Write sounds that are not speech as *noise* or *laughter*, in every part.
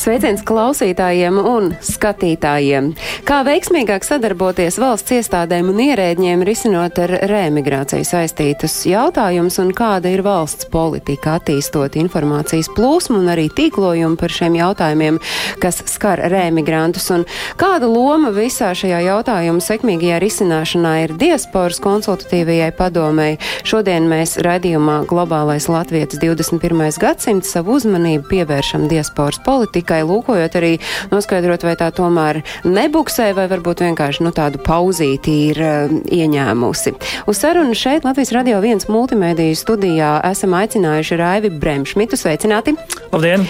Sveiciens klausītājiem un skatītājiem! Kā veiksmīgāk sadarboties valsts iestādēm un ierēģiem risinot ar reemigrāciju saistītus jautājumus un kāda ir valsts politika attīstot informācijas plūsmu un arī tīklojumu par šiem jautājumiem, kas skar reemigrantus un kāda loma visā šajā jautājuma sekmīgajā risināšanā ir diasporas konsultatīvajai padomei. Šodien mēs raidījumā Globālais Latvijas 21. gadsimts savu uzmanību pievēršam diasporas politikai tikai lūkojot arī noskaidrot, vai tā tomēr nebuksē, vai varbūt vienkārši nu, tādu pauzīti ir uh, ieņēmusi. Uz sarunu šeit Latvijas Radio 1 multimediju studijā esam aicinājuši Raivi Bremšmitu. Sveicināti! Labdien!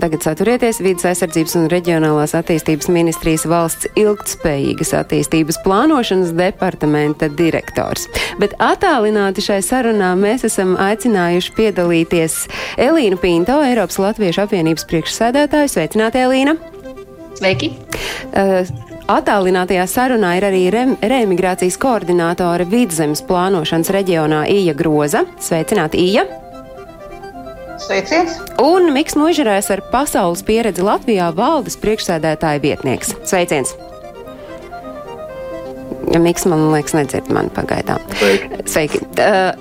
Tagad saturieties vidas aizsardzības un reģionālās attīstības ministrijas valsts ilgtspējīgas attīstības plānošanas departamenta direktors. Bet attālināti šai sarunā mēs esam aicinājuši piedalīties Elīnu Pinto, Eiropas Latviešu apvienības priekšsēdētāju. Sveicināti, Elīna! Sveiki! Uh, Attālinātajā sarunā ir arī re reemigrācijas koordinātore Vidzemes plānošanas reģionā Ija Groza. Sveicināti, Ija! Sveiciens! Un Miks Mužerēs ar pasaules pieredzi Latvijā valdes priekšsēdētāja vietnieks. Sveiciens! Ja Miks, man liekas, nedzird mani pagaidām. Sveiki. Sveiki.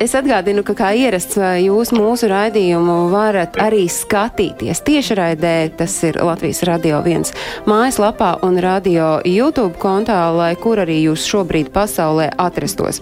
Es atgādinu, ka kā ierasts jūs mūsu raidījumu varat arī skatīties tiešraidē. Tas ir Latvijas Radio 1 mājaslapā un radio YouTube kontā, lai kur arī jūs šobrīd pasaulē atrastos.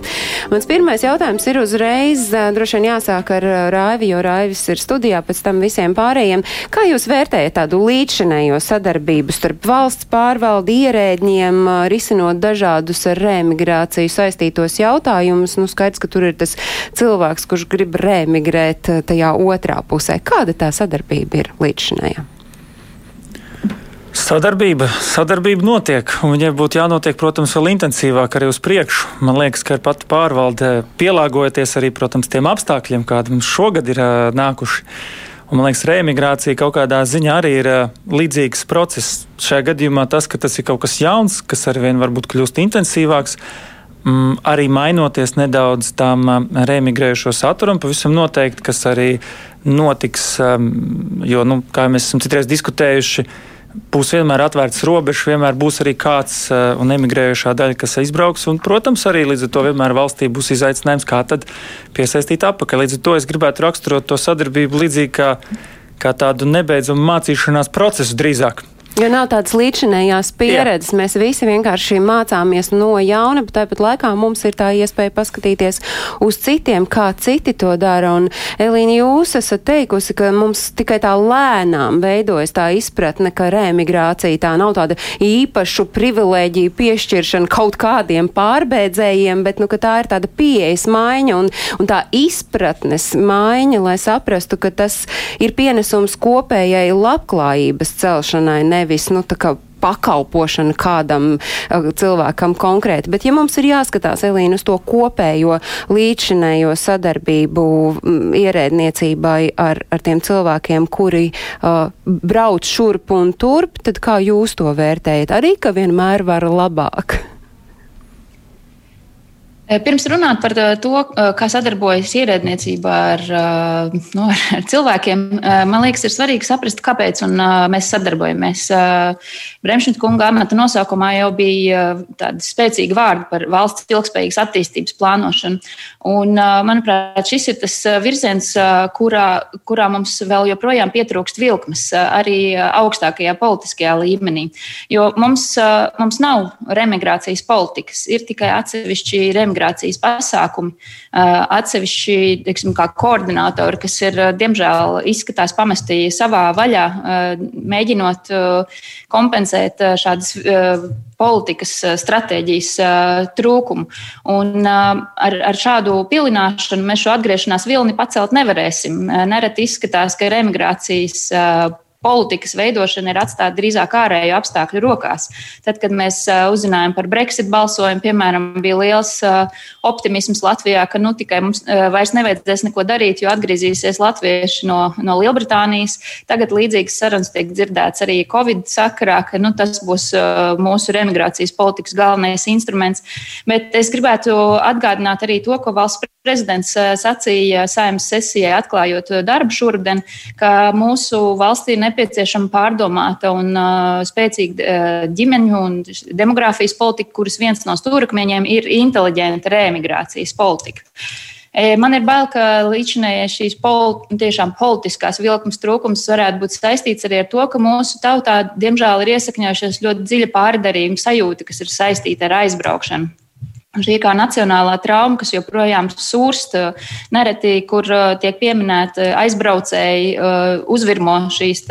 Mans pirmais jautājums ir uzreiz, droši vien jāsāk ar Raivi, jo Raivis ir studijā, pēc tam visiem pārējiem. Kā jūs vērtējat tādu līdzšanējo sadarbību starp valsts pārvaldi ierēģiem, uh, risinot dažādus ar reemigrāciju saistītos jautājumus. Nu, skaidrs, ka tur ir tas cilvēks, kurš grib reemigrēt tajā otrā pusē. Kāda tā sadarbība ir līdz šinējā? Sadarbība, sadarbība notiek, un viņai būtu jānotiek, protams, vēl intensīvāk arī uz priekšu. Man liekas, ka pati pārvalde pielāgojoties arī, protams, tiem apstākļiem, kādi mums šogad ir uh, nākuši. Un, man liekas, reemigrācija kaut kādā ziņā arī ir uh, līdzīgs process. Šajā gadījumā tas, ka tas ir kaut kas jauns, kas arvien varbūt kļūst intensīvāks, mm, arī mainoties nedaudz tam uh, reemigrējušo saturam, pavisam noteikti, kas arī notiks, um, jo, nu, kā mēs esam citreiz diskutējuši, būs vienmēr atvērts robežas, vienmēr būs arī kāds uh, un emigrējušā daļa, kas izbrauks. Un, protams, arī līdz ar to vienmēr valstī būs izaicinājums, kā tad piesaistīt apakaļ. Līdz ar to es gribētu raksturot to sadarbību līdzīgi kā, kā tādu nebeidzamu mācīšanās procesu drīzāk. Jo nav tādas līdzinējās pieredzes. Jā. Mēs visi vienkārši mācāmies no jauna, bet tāpat laikā mums ir tā iespēja paskatīties uz citiem, kā citi to dara. Un, Elīna, jūs esat teikusi, ka mums tikai tā lēnām veidojas tā izpratne, ka reemigrācija tā nav tāda īpašu privilēģiju piešķiršana kaut kādiem pārbēdzējiem, bet nu, tā ir tāda pieejas maiņa un, un tā izpratnes maiņa, lai saprastu, ka tas ir pienesums kopējai labklājības celšanai nevis nu, pakalpošana kādam uh, cilvēkam konkrēti. Bet, ja mums ir jāskatās, Elīna, uz to kopējo līdzinējo sadarbību m, ierēdniecībai ar, ar tiem cilvēkiem, kuri uh, brauc šurp un turp, tad kā jūs to vērtējat? Arī, ka vienmēr var labāk. Pirms runāt par to, kā sadarbojas ierēdniecība ar, nu, *laughs* ar cilvēkiem, man liekas, ir svarīgi saprast, kāpēc mēs sadarbojamies. Bremšņa kunga amata nosaukumā jau bija tādi spēcīgi vārdi par valsts ilgspējīgas attīstības plānošanu. Un, manuprāt, šis ir tas virziens, kurā, kurā mums vēl joprojām pietrūkst vilkmes arī augstākajā politiskajā līmenī. Jo mums, mums nav remigrācijas politikas, ir tikai atsevišķi remigrācijas integrācijas pasākumi, atsevišķi teiksim, koordinātori, kas ir diemžēl izskatās pamesti savā vaļā, mēģinot kompensēt šādas politikas stratēģijas trūkumu. Un ar, ar šādu pilināšanu mēs šo atgriešanās vilni pacelt nevarēsim. Nereti izskatās, ka remigrācijas politikas veidošana ir atstāta drīzāk ārēju apstākļu rokās. Tad, kad mēs uzzinājām par Brexit balsojumu, piemēram, bija liels optimisms Latvijā, ka nu, tikai mums vairs nevajadzēs neko darīt, jo atgriezīsies latvieši no, no Lielbritānijas. Tagad līdzīgas sarunas tiek dzirdētas arī Covid sakarā, ka nu, tas būs mūsu remigrācijas politikas galvenais instruments. Bet es gribētu atgādināt arī to, ko valsts prezidents sacīja saimnes sesijai, atklājot darbu šurden, ka mūsu valstī ir nepieciešama pārdomāta un spēcīga ģimeņu un demogrāfijas politika, kuras viens no stūrakmeņiem ir inteliģenta reemigrācijas politika. Man ir bail, ka līdzinājais šīs pol, tiešām politiskās vilkums trūkums varētu būt saistīts arī ar to, ka mūsu tautā, diemžēl, ir iesakņojušies ļoti dziļa pārdarījuma sajūta, kas ir saistīta ar aizbraukšanu. Šī kā nacionālā trauma, kas joprojām sūrst, nereti, kur uh, tiek pieminēti aizbraucēji, uh, uzvirmo šīs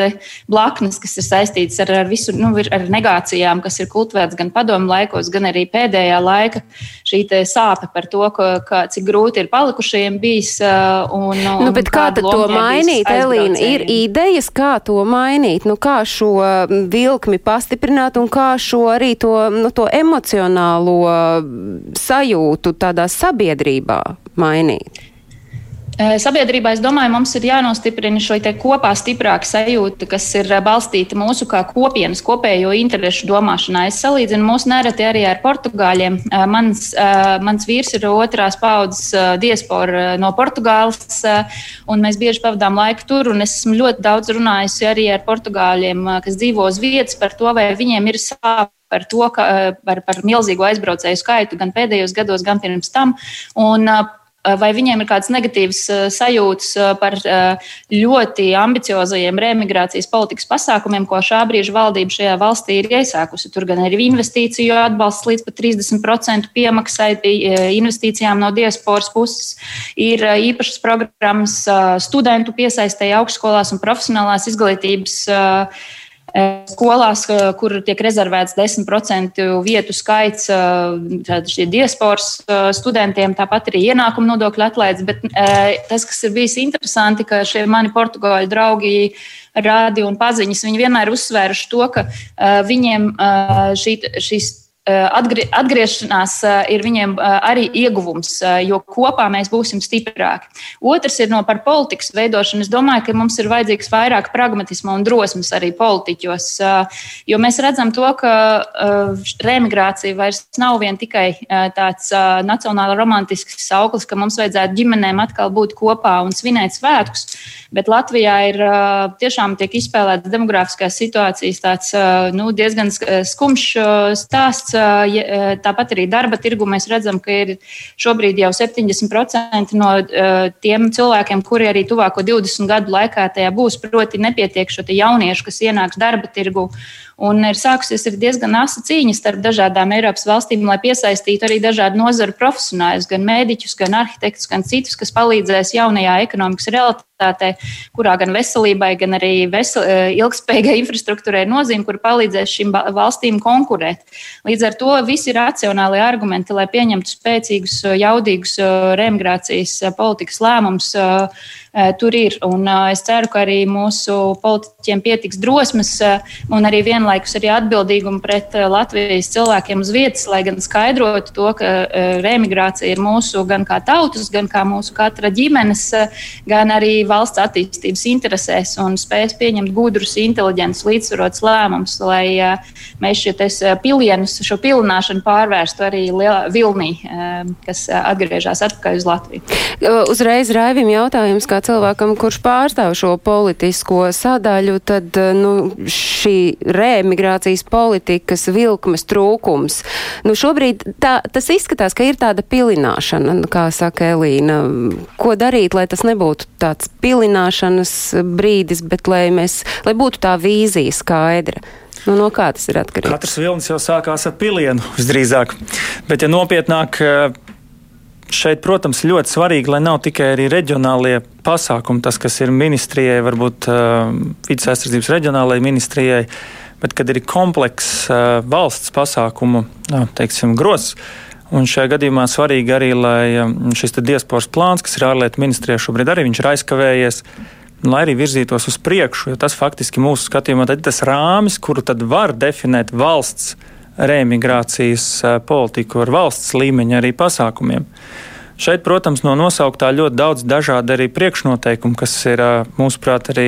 blaknes, kas ir saistītas ar, ar visu, nu, ar negācijām, kas ir kultvēts gan padomu laikos, gan arī pēdējā laika. Šī sāpe par to, ka, ka, cik grūti ir palikušajiem bijis. Un, un nu, kā to mainīt, Elīna? Ir idejas, kā to mainīt, nu, kā šo vilkmi pastiprināt un kā šo arī to, nu, to emocionālo sajūtu tādā sabiedrībā mainīt? Sabiedrībā, es domāju, mums ir jānostiprina šo kopā stiprāku sajūtu, kas ir balstīta mūsu kā kopienas, kopējo interešu domāšanā. Es salīdzinu mūsu nereti arī ar portugāļiem. Mans, mans vīrs ir otrās paudzes diaspora no Portugāles, un mēs bieži pavadām laiku tur. Es esmu ļoti daudz runājusi arī ar portugāļiem, kas dzīvo uz vietas, par to, vai viņiem ir sāpes par to, ka, par, par milzīgu aizbraucēju skaitu gan pēdējos gados, gan pirms tam. Un, vai viņiem ir kādas negatīvas sajūtas par ļoti ambiciozajiem remigrācijas politikas pasākumiem, ko šā brīža valdība šajā valstī ir iesākusi. Tur gan ir investīciju atbalsts līdz pat 30% piemaksai investīcijām no diasporas puses, ir īpašas programmas studentu piesaistēji augšskolās un profesionālās izglītības Skolās, kur tiek rezervēts 10% vietu skaits diasporas studentiem, tāpat arī ienākuma nodokļu atlaides. Bet tas, kas ir bijis interesanti, ka šie mani portugāļu draugi rādi un paziņas, viņi vienmēr uzsvēruši to, ka viņiem šī, šīs atgrie, atgriešanās ir viņiem arī ieguvums, jo kopā mēs būsim stiprāki. Otrs ir no par politikas veidošanu. Es domāju, ka mums ir vajadzīgs vairāk pragmatisma un drosmes arī politiķos, jo mēs redzam to, ka remigrācija vairs nav vien tikai tāds nacionāla romantisks sauklis, ka mums vajadzētu ģimenēm atkal būt kopā un svinēt svētkus, bet Latvijā ir tiešām tiek izspēlēts demografiskās situācijas tāds nu, diezgan skumjš stāsts Tāpat arī darba tirgu mēs redzam, ka ir šobrīd jau 70% no tiem cilvēkiem, kuri arī tuvāko 20 gadu laikā tajā būs, proti nepietiek šo jauniešu, kas ienāks darba tirgu. Un ir sākusies ir diezgan asa cīņa starp dažādām Eiropas valstīm, lai piesaistītu arī dažādu nozaru profesionāļus, gan mēdīķus, gan arhitektus, gan citus, kas palīdzēs jaunajā ekonomikas realitātē, kurā gan veselībai, gan arī vesel, eh, ilgspējīgai infrastruktūrai ir nozīme, kur palīdzēs šīm valstīm konkurēt. Līdz ar to visi ir racionāli argumenti, lai pieņemtu spēcīgus, jaudīgus eh, remigrācijas eh, politikas lēmumus tur ir. Un eh, es ceru, ka arī mūsu politiķiem pietiks drosmes eh, un arī vienlaikus arī atbildīgumu pret Latvijas cilvēkiem uz vietas, lai gan skaidrotu to, ka remigrācija ir mūsu gan kā tautas, gan kā mūsu katra ģimenes, gan arī valsts attīstības interesēs un spēs pieņemt gudrus, inteliģentus, līdzsvarotus lēmumus, lai mēs šo pilienus, šo pilināšanu pārvērstu arī vilnī, kas atgriežas atpakaļ uz Latviju. Uzreiz Raivim jautājums, kā cilvēkam, kurš pārstāv šo politisko sadaļu, tad eh, nu, šī reemigrācijas politikas vilkmes trūkums. Nu, šobrīd tā, tas izskatās, ka ir tāda pilināšana, nu, kā saka Elīna. Ko darīt, lai tas nebūtu tāds pilināšanas brīdis, bet lai, mēs, lai būtu tā vīzija skaidra? Nu, no kā tas ir atkarīgs? Katrs vilnis jau sākās ar pilienu, visdrīzāk. Bet, ja nopietnāk, Šeit, protams, ļoti svarīgi, lai nav tikai arī reģionālie pasākumi, tas, kas ir ministrijai, varbūt uh, vidas aizsardzības reģionālajai ministrijai, bet kad ir komplekss uh, valsts pasākumu, uh, teiksim, grozs. Un šajā gadījumā svarīgi arī, lai um, šis diasporas plāns, kas ir ārlietu ministrijā šobrīd arī ir aizkavējies, lai arī virzītos uz priekšu, jo tas faktiski mūsu skatījumā ir tas rāmis, kuru tad var definēt valsts reemigrācijas politiku ar valsts līmeņa arī pasākumiem. Šeit, protams, no nosauktā ļoti daudz dažādu arī priekšnoteikumu, kas ir mūsuprāt arī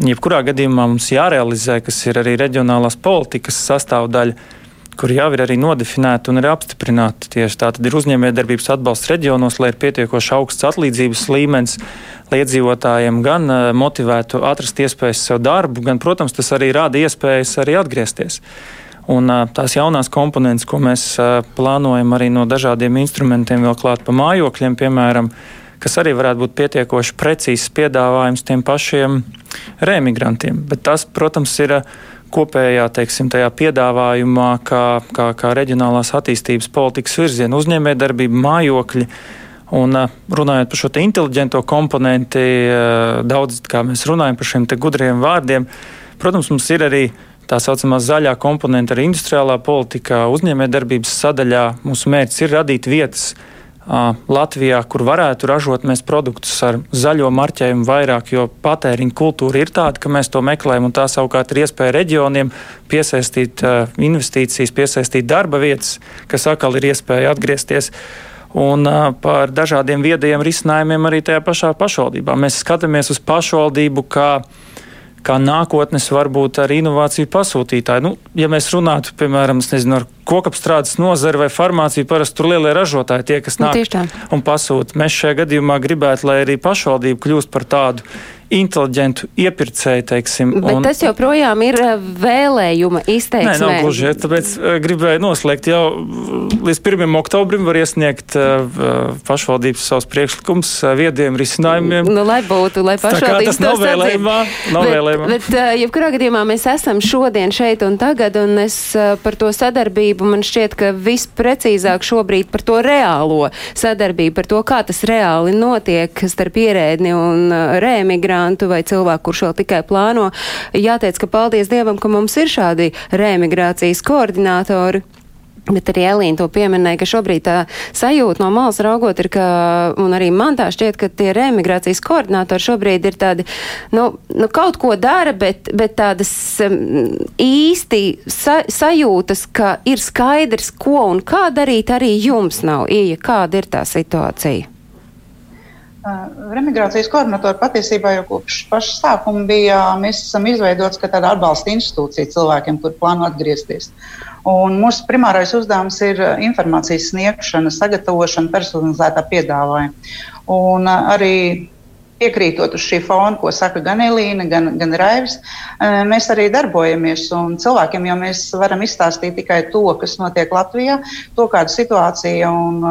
jebkurā gadījumā mums jārealizē, kas ir arī reģionālās politikas sastāvdaļa kur jau ir arī nodefinēti un ir apstiprināti tieši tā. Tad ir uzņēmējdarbības atbalsts reģionos, lai ir pietiekoši augsts atlīdzības līmenis, lai iedzīvotājiem gan motivētu atrast iespējas sev darbu, gan, protams, tas arī rada iespējas arī atgriezties. Un tās jaunās komponentes, ko mēs plānojam arī no dažādiem instrumentiem vēl klāt pa mājokļiem, piemēram, kas arī varētu būt pietiekoši precīzs piedāvājums tiem pašiem remigrantiem. Bet tas, protams, ir kopējā teiksim, piedāvājumā, kā, kā, kā reģionālās attīstības politikas virziena, uzņēmējdarbība, mājokļi. Un, runājot par šo inteliģento komponenti, daudz kā mēs runājam par šiem gudriem vārdiem, protams, mums ir arī tā saucamā zaļā komponente, arī industriālā politikā, uzņēmējdarbības sadaļā. Mūsu mērķis ir radīt vietas, Latvijā, kur varētu ražot mēs produktus ar zaļo marķējumu vairāk, jo patēriņa kultūra ir tāda, ka mēs to meklējam, un tā savukārt ir iespēja reģioniem piesaistīt investīcijas, piesaistīt darba vietas, kas atkal ir iespēja atgriezties. Un uh, par dažādiem viedajiem risinājumiem arī tajā pašā pašvaldībā. Mēs skatāmies uz pašvaldību kā uh, kā nākotnes varbūt ar inovāciju pasūtītāju. Nu, ja mēs runātu, piemēram, nezinu, ar kokapstrādes nozari vai farmāciju, parasti tur lielie ražotāji tie, kas nu, nāk nu, un pasūta. Mēs šajā gadījumā gribētu, lai arī pašvaldība kļūst par tādu inteliģentu iepirkēju, teiksim. Bet un, tas joprojām ir eh, vēlējuma izteiksme. Nē, nav gluži, tāpēc eh, gribēju noslēgt jau līdz 1. oktobrim var iesniegt pašvaldības savus priekšlikums viediem risinājumiem. Nu, lai būtu, lai pašvaldības nav vēlējumā. Nav bet, vēlējumā. Bet, uh, jebkurā gadījumā mēs esam šodien šeit un tagad, un es par to sadarbību man šķiet, ka visprecīzāk šobrīd par to reālo sadarbību, par to, kā tas reāli notiek starp ierēdni un rēmigrānu migrantu vai cilvēku, kurš vēl tikai plāno. Jāteic, ka paldies Dievam, ka mums ir šādi remigrācijas koordinātori. Bet arī Elīna to pieminēja, ka šobrīd tā sajūta no malas raugot ir, ka, un arī man tā šķiet, ka tie remigrācijas koordinātori šobrīd ir tādi, nu, nu kaut ko dara, bet, bet tādas um, īsti sa, sajūtas, ka ir skaidrs, ko un kā darīt, arī jums nav. Ija, kāda ir tā situācija? Remigrācijas koordinatori patiesībā jau kopš paša sākuma bija, mēs esam izveidots kā tāda atbalsta institūcija cilvēkiem, kur plāno atgriezties. Un mūsu primārais uzdevums ir informācijas sniegšana, sagatavošana, personalizētā piedāvājuma. Un arī piekrītot uz šī fona, ko saka gan Elīna, gan, gan Raivis, mēs arī darbojamies. Cilvēkiem jau mēs varam izstāstīt tikai to, kas notiek Latvijā, to kāda situācija un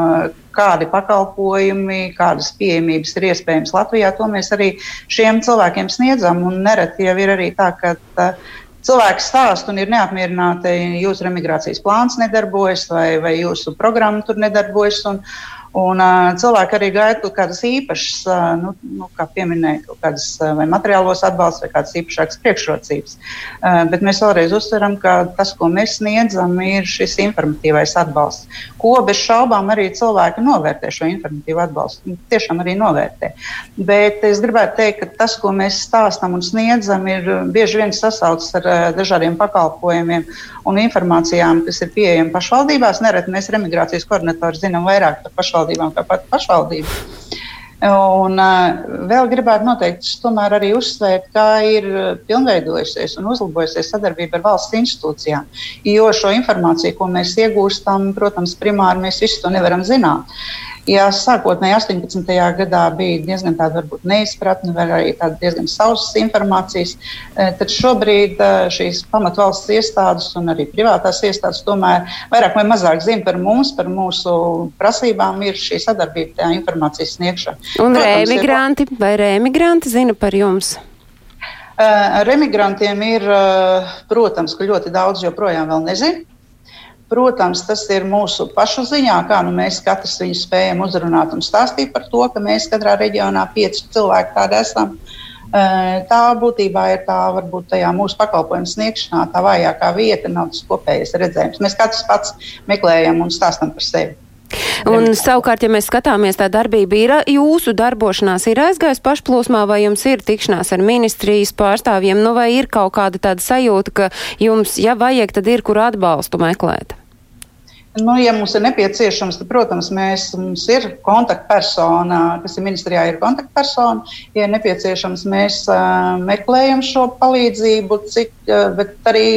kādi pakalpojumi, kādas pieejamības ir iespējams Latvijā. To mēs arī šiem cilvēkiem sniedzam. Nereti jau ir arī tā, ka. Cilvēki stāsta un ir neapmierināti, jūsu remigrācijas plāns nedarbojas, vai, vai jūsu programma tur nedarbojas. Un, uh, Un, uh, cilvēki arī gaida kaut kādas īpašas, uh, nu, nu, kā pieminēja, kaut kādas uh, vai materiālos atbalsts vai kādas īpašākas priekšrocības. Uh, bet mēs vēlreiz uzsveram, ka tas, ko mēs sniedzam, ir šis informatīvais atbalsts, ko bez šaubām arī cilvēki novērtē šo informatīvo atbalstu. Tiešām arī novērtē. Bet es gribētu teikt, ka tas, ko mēs stāstam un sniedzam, ir bieži vien sasaucas ar uh, dažādiem pakalpojumiem un informācijām, kas ir pieejama pašvaldībās. Nereti mēs remigrācijas koordinatori zinām vairāk par pašvaldībām kā pat pašvaldību. Un uh, vēl gribētu noteikti tomēr arī uzsvērt, kā ir pilnveidojusies un uzlabojusies sadarbība ar valsts institūcijām. Jo šo informāciju, ko mēs iegūstam, protams, primāri mēs visu to nevaram zināt. Uh, Ja sākotnēji 18. gadā bija diezgan tāda varbūt neizpratne, vai arī tāda diezgan sausas informācijas, e, tad šobrīd e, šīs pamatvalsts iestādes un arī privātās iestādes tomēr vairāk vai mazāk zina par mums, par mūsu prasībām, ir šī sadarbība, tā informācijas sniegšana. Un rēmigranti ir... vai rēmigranti zina par jums? E, ar emigrantiem ir, protams, ļoti daudz joprojām vēl nezina. Protams, tas ir mūsu pašu ziņā, kā nu mēs katrs viņu spējam uzrunāt un stāstīt par to, ka mēs katrā reģionā pieci cilvēki tādi esam. Tā būtībā ir tā, varbūt tajā mūsu pakalpojumu sniegšanā, tā vājākā vieta, nav tas kopējais redzējums. Mēs katrs pats meklējam un stāstam par sevi. Un savukārt, ja mēs skatāmies, tā darbība ir jūsu darbošanās, ir aizgājusi pašplūsmā, vai jums ir tikšanās ar ministrijas pārstāvjiem, nu vai ir kaut kāda tāda sajūta, ka jums, ja vajag, tad ir kur atbalstu meklēt? Nu, ja mums ir nepieciešams, tad, protams, mēs, mums ir kontaktpersona, kas ir ministrijā, ir kontaktpersona. Ja ir nepieciešams, mēs uh, meklējam šo palīdzību, cik, uh, bet arī,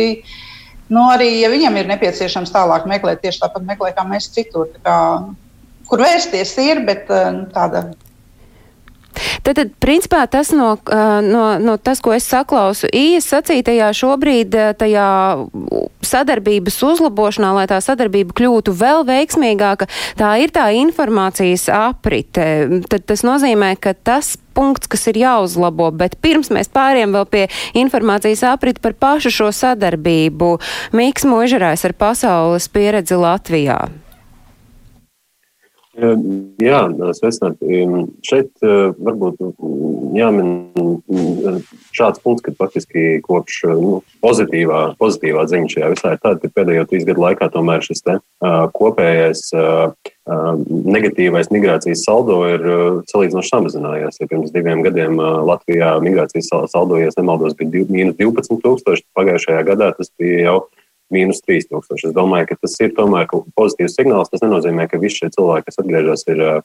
nu, arī, ja viņam ir nepieciešams tālāk meklēt, tieši tāpat meklēt, kā mēs citur. Kā, kur vērsties ir, bet uh, tāda Tad, tad principā tas, no, no, no tas, ko es saklausu, īes sacītajā šobrīd tajā sadarbības uzlabošanā, lai tā sadarbība kļūtu vēl veiksmīgāka, tā ir tā informācijas aprite. Tad tas nozīmē, ka tas punkts, kas ir jāuzlabo, bet pirms mēs pāriem vēl pie informācijas apriti par pašu šo sadarbību, Miks Možerājs ar pasaules pieredzi Latvijā. Jā, sveicināti. Šeit varbūt jāmin šāds punkts, ka faktiski kopš nu, pozitīvā, pozitīvā ziņa šajā visā ir tāda, ka pēdējo trīs gadu laikā tomēr šis te, kopējais negatīvais migrācijas saldo ir salīdzinoši samazinājies. Ja pirms diviem gadiem Latvijā migrācijas saldo, ja nemaldos, bija mīnus 12 tūkstoši, pagājušajā gadā tas bija jau mīnus 3000. Es domāju, ka tas ir tomēr pozitīvs signāls. Tas nenozīmē, ka visi šie cilvēki, kas atgriežas, ir uh,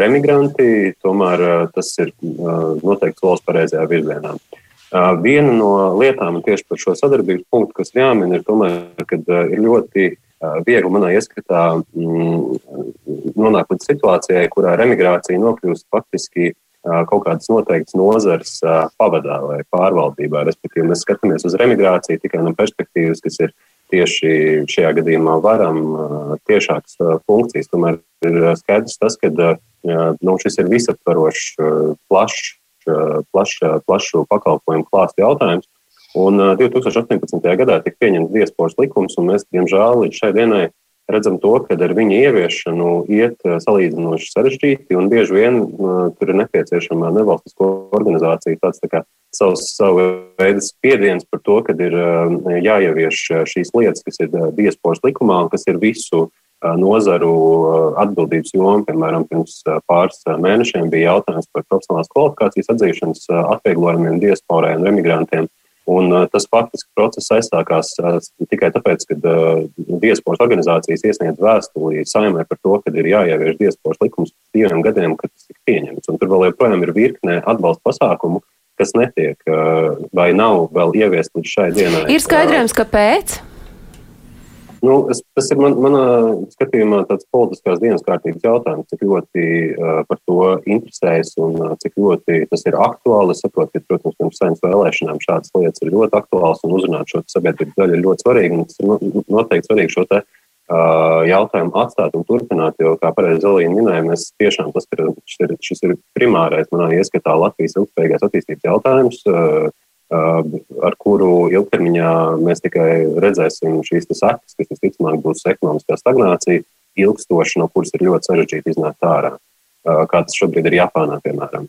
remigranti. Tomēr uh, tas ir uh, noteikti solis pareizajā virzienā. Uh, viena no lietām tieši par šo sadarbības punktu, kas jāmin, ir, tomēr, kad uh, ir ļoti uh, viegli manā ieskatā mm, nonākt līdz situācijai, kurā remigrācija nokļūst faktiski kaut kādas noteiktas nozares pavadā vai pārvaldībā. Respektīvi, mēs skatāmies uz remigrāciju tikai no perspektīvas, kas ir tieši šajā gadījumā varam tiešākas funkcijas. Tomēr ir skaidrs tas, ka nu, šis ir visaptvarošs, plašs, plašs, plašu pakalpojumu klāstu jautājums. Un 2018. gadā tika pieņemts diasporas likums, un mēs, diemžēl, līdz šai dienai redzam to, ka ar viņa ieviešanu iet salīdzinoši sarežģīti, un bieži vien tur ir nepieciešama nevalstisko organizāciju tāds tā kā savs, savu veidu spiediens par to, ka ir jāievieš šīs lietas, kas ir diasporas likumā un kas ir visu nozaru atbildības joma. Piemēram, pirms pāris mēnešiem bija jautājums par profesionālās kvalifikācijas atzīšanas atvieglojumiem diasporai un emigrantiem. Un, uh, tas faktiski process aizsākās uh, tikai tāpēc, ka uh, diasporas organizācijas iesniedz vēstuli saimē par to, ka ir jāievieš diasporas likums diviem gadiem, kad tas tika pieņemts. Un tur vēl joprojām ir virkne atbalsta pasākumu, kas netiek vai nav vēl ieviest līdz šai dienai. Ir skaidrojums, kāpēc? Nu, es, tas ir man, manā skatījumā tāds politiskās dienas kārtības jautājums, cik ļoti uh, par to interesējas un uh, cik ļoti tas ir aktuāli. Es saprotu, ka, protams, pirms saimnes vēlēšanām šādas lietas ir ļoti aktuāls un uzrunāt šo sabiedrības daļu ir ļoti svarīgi. Tas ir noteikti svarīgi šo te, uh, jautājumu atstāt un turpināt, jo, kā pareizi Zelīna minēja, mēs tiešām tas ir, šis ir, šis ir primārais manā ieskatā Latvijas ilgspējīgās attīstības jautājums. Uh, ar kuru ilgtermiņā mēs tikai redzēsim šīs sekas, kas visticamāk būs ekonomiskā stagnācija, ilgstoša, no kuras ir ļoti sarežģīti iznākt ārā, kā tas šobrīd ir Japānā, piemēram.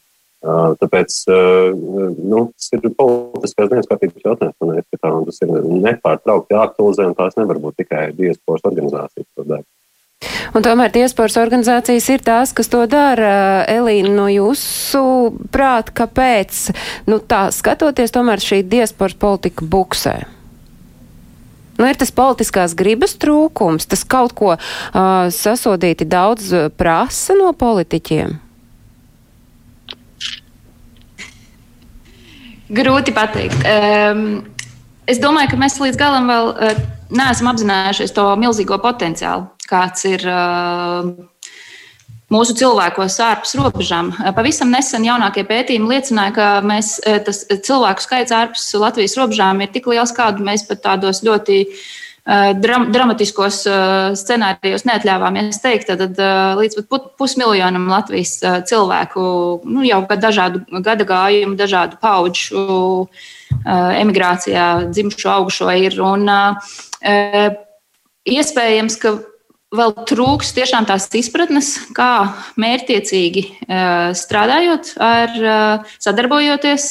Tāpēc nu, tas ir politiskās dienas kārtības jautājums, un tas ir nepārtraukti jāaktualizē, un tās nevar būt tikai diasporas organizācijas. Un tomēr diasporas organizācijas ir tās, kas to dara. Elīna, no jūsu prāt, kāpēc, nu tā skatoties, tomēr šī diasporas politika buksē? Nu, ir tas politiskās gribas trūkums, tas kaut ko uh, sasodīti daudz prasa no politiķiem. Grūti pateikt. Um, es domāju, ka mēs līdz galam vēl uh, neesam apzinājušies to milzīgo potenciālu kāds ir mūsu cilvēkos ārpus robežām. Pavisam nesen jaunākie pētījumi liecināja, ka mēs, tas cilvēku skaits ārpus Latvijas robežām ir tik liels, kādu mēs pat tādos ļoti dram, dramatiskos scenārijos neatļāvāmies teikt. Tad līdz pat pusmiljonam Latvijas cilvēku, nu, jau dažādu gada gājumu, dažādu pauģu emigrācijā dzimušo, augušo ir. Un, iespējams, ka vēl trūks tiešām tās izpratnes, kā mērķiecīgi eh, strādājot, ar, eh, sadarbojoties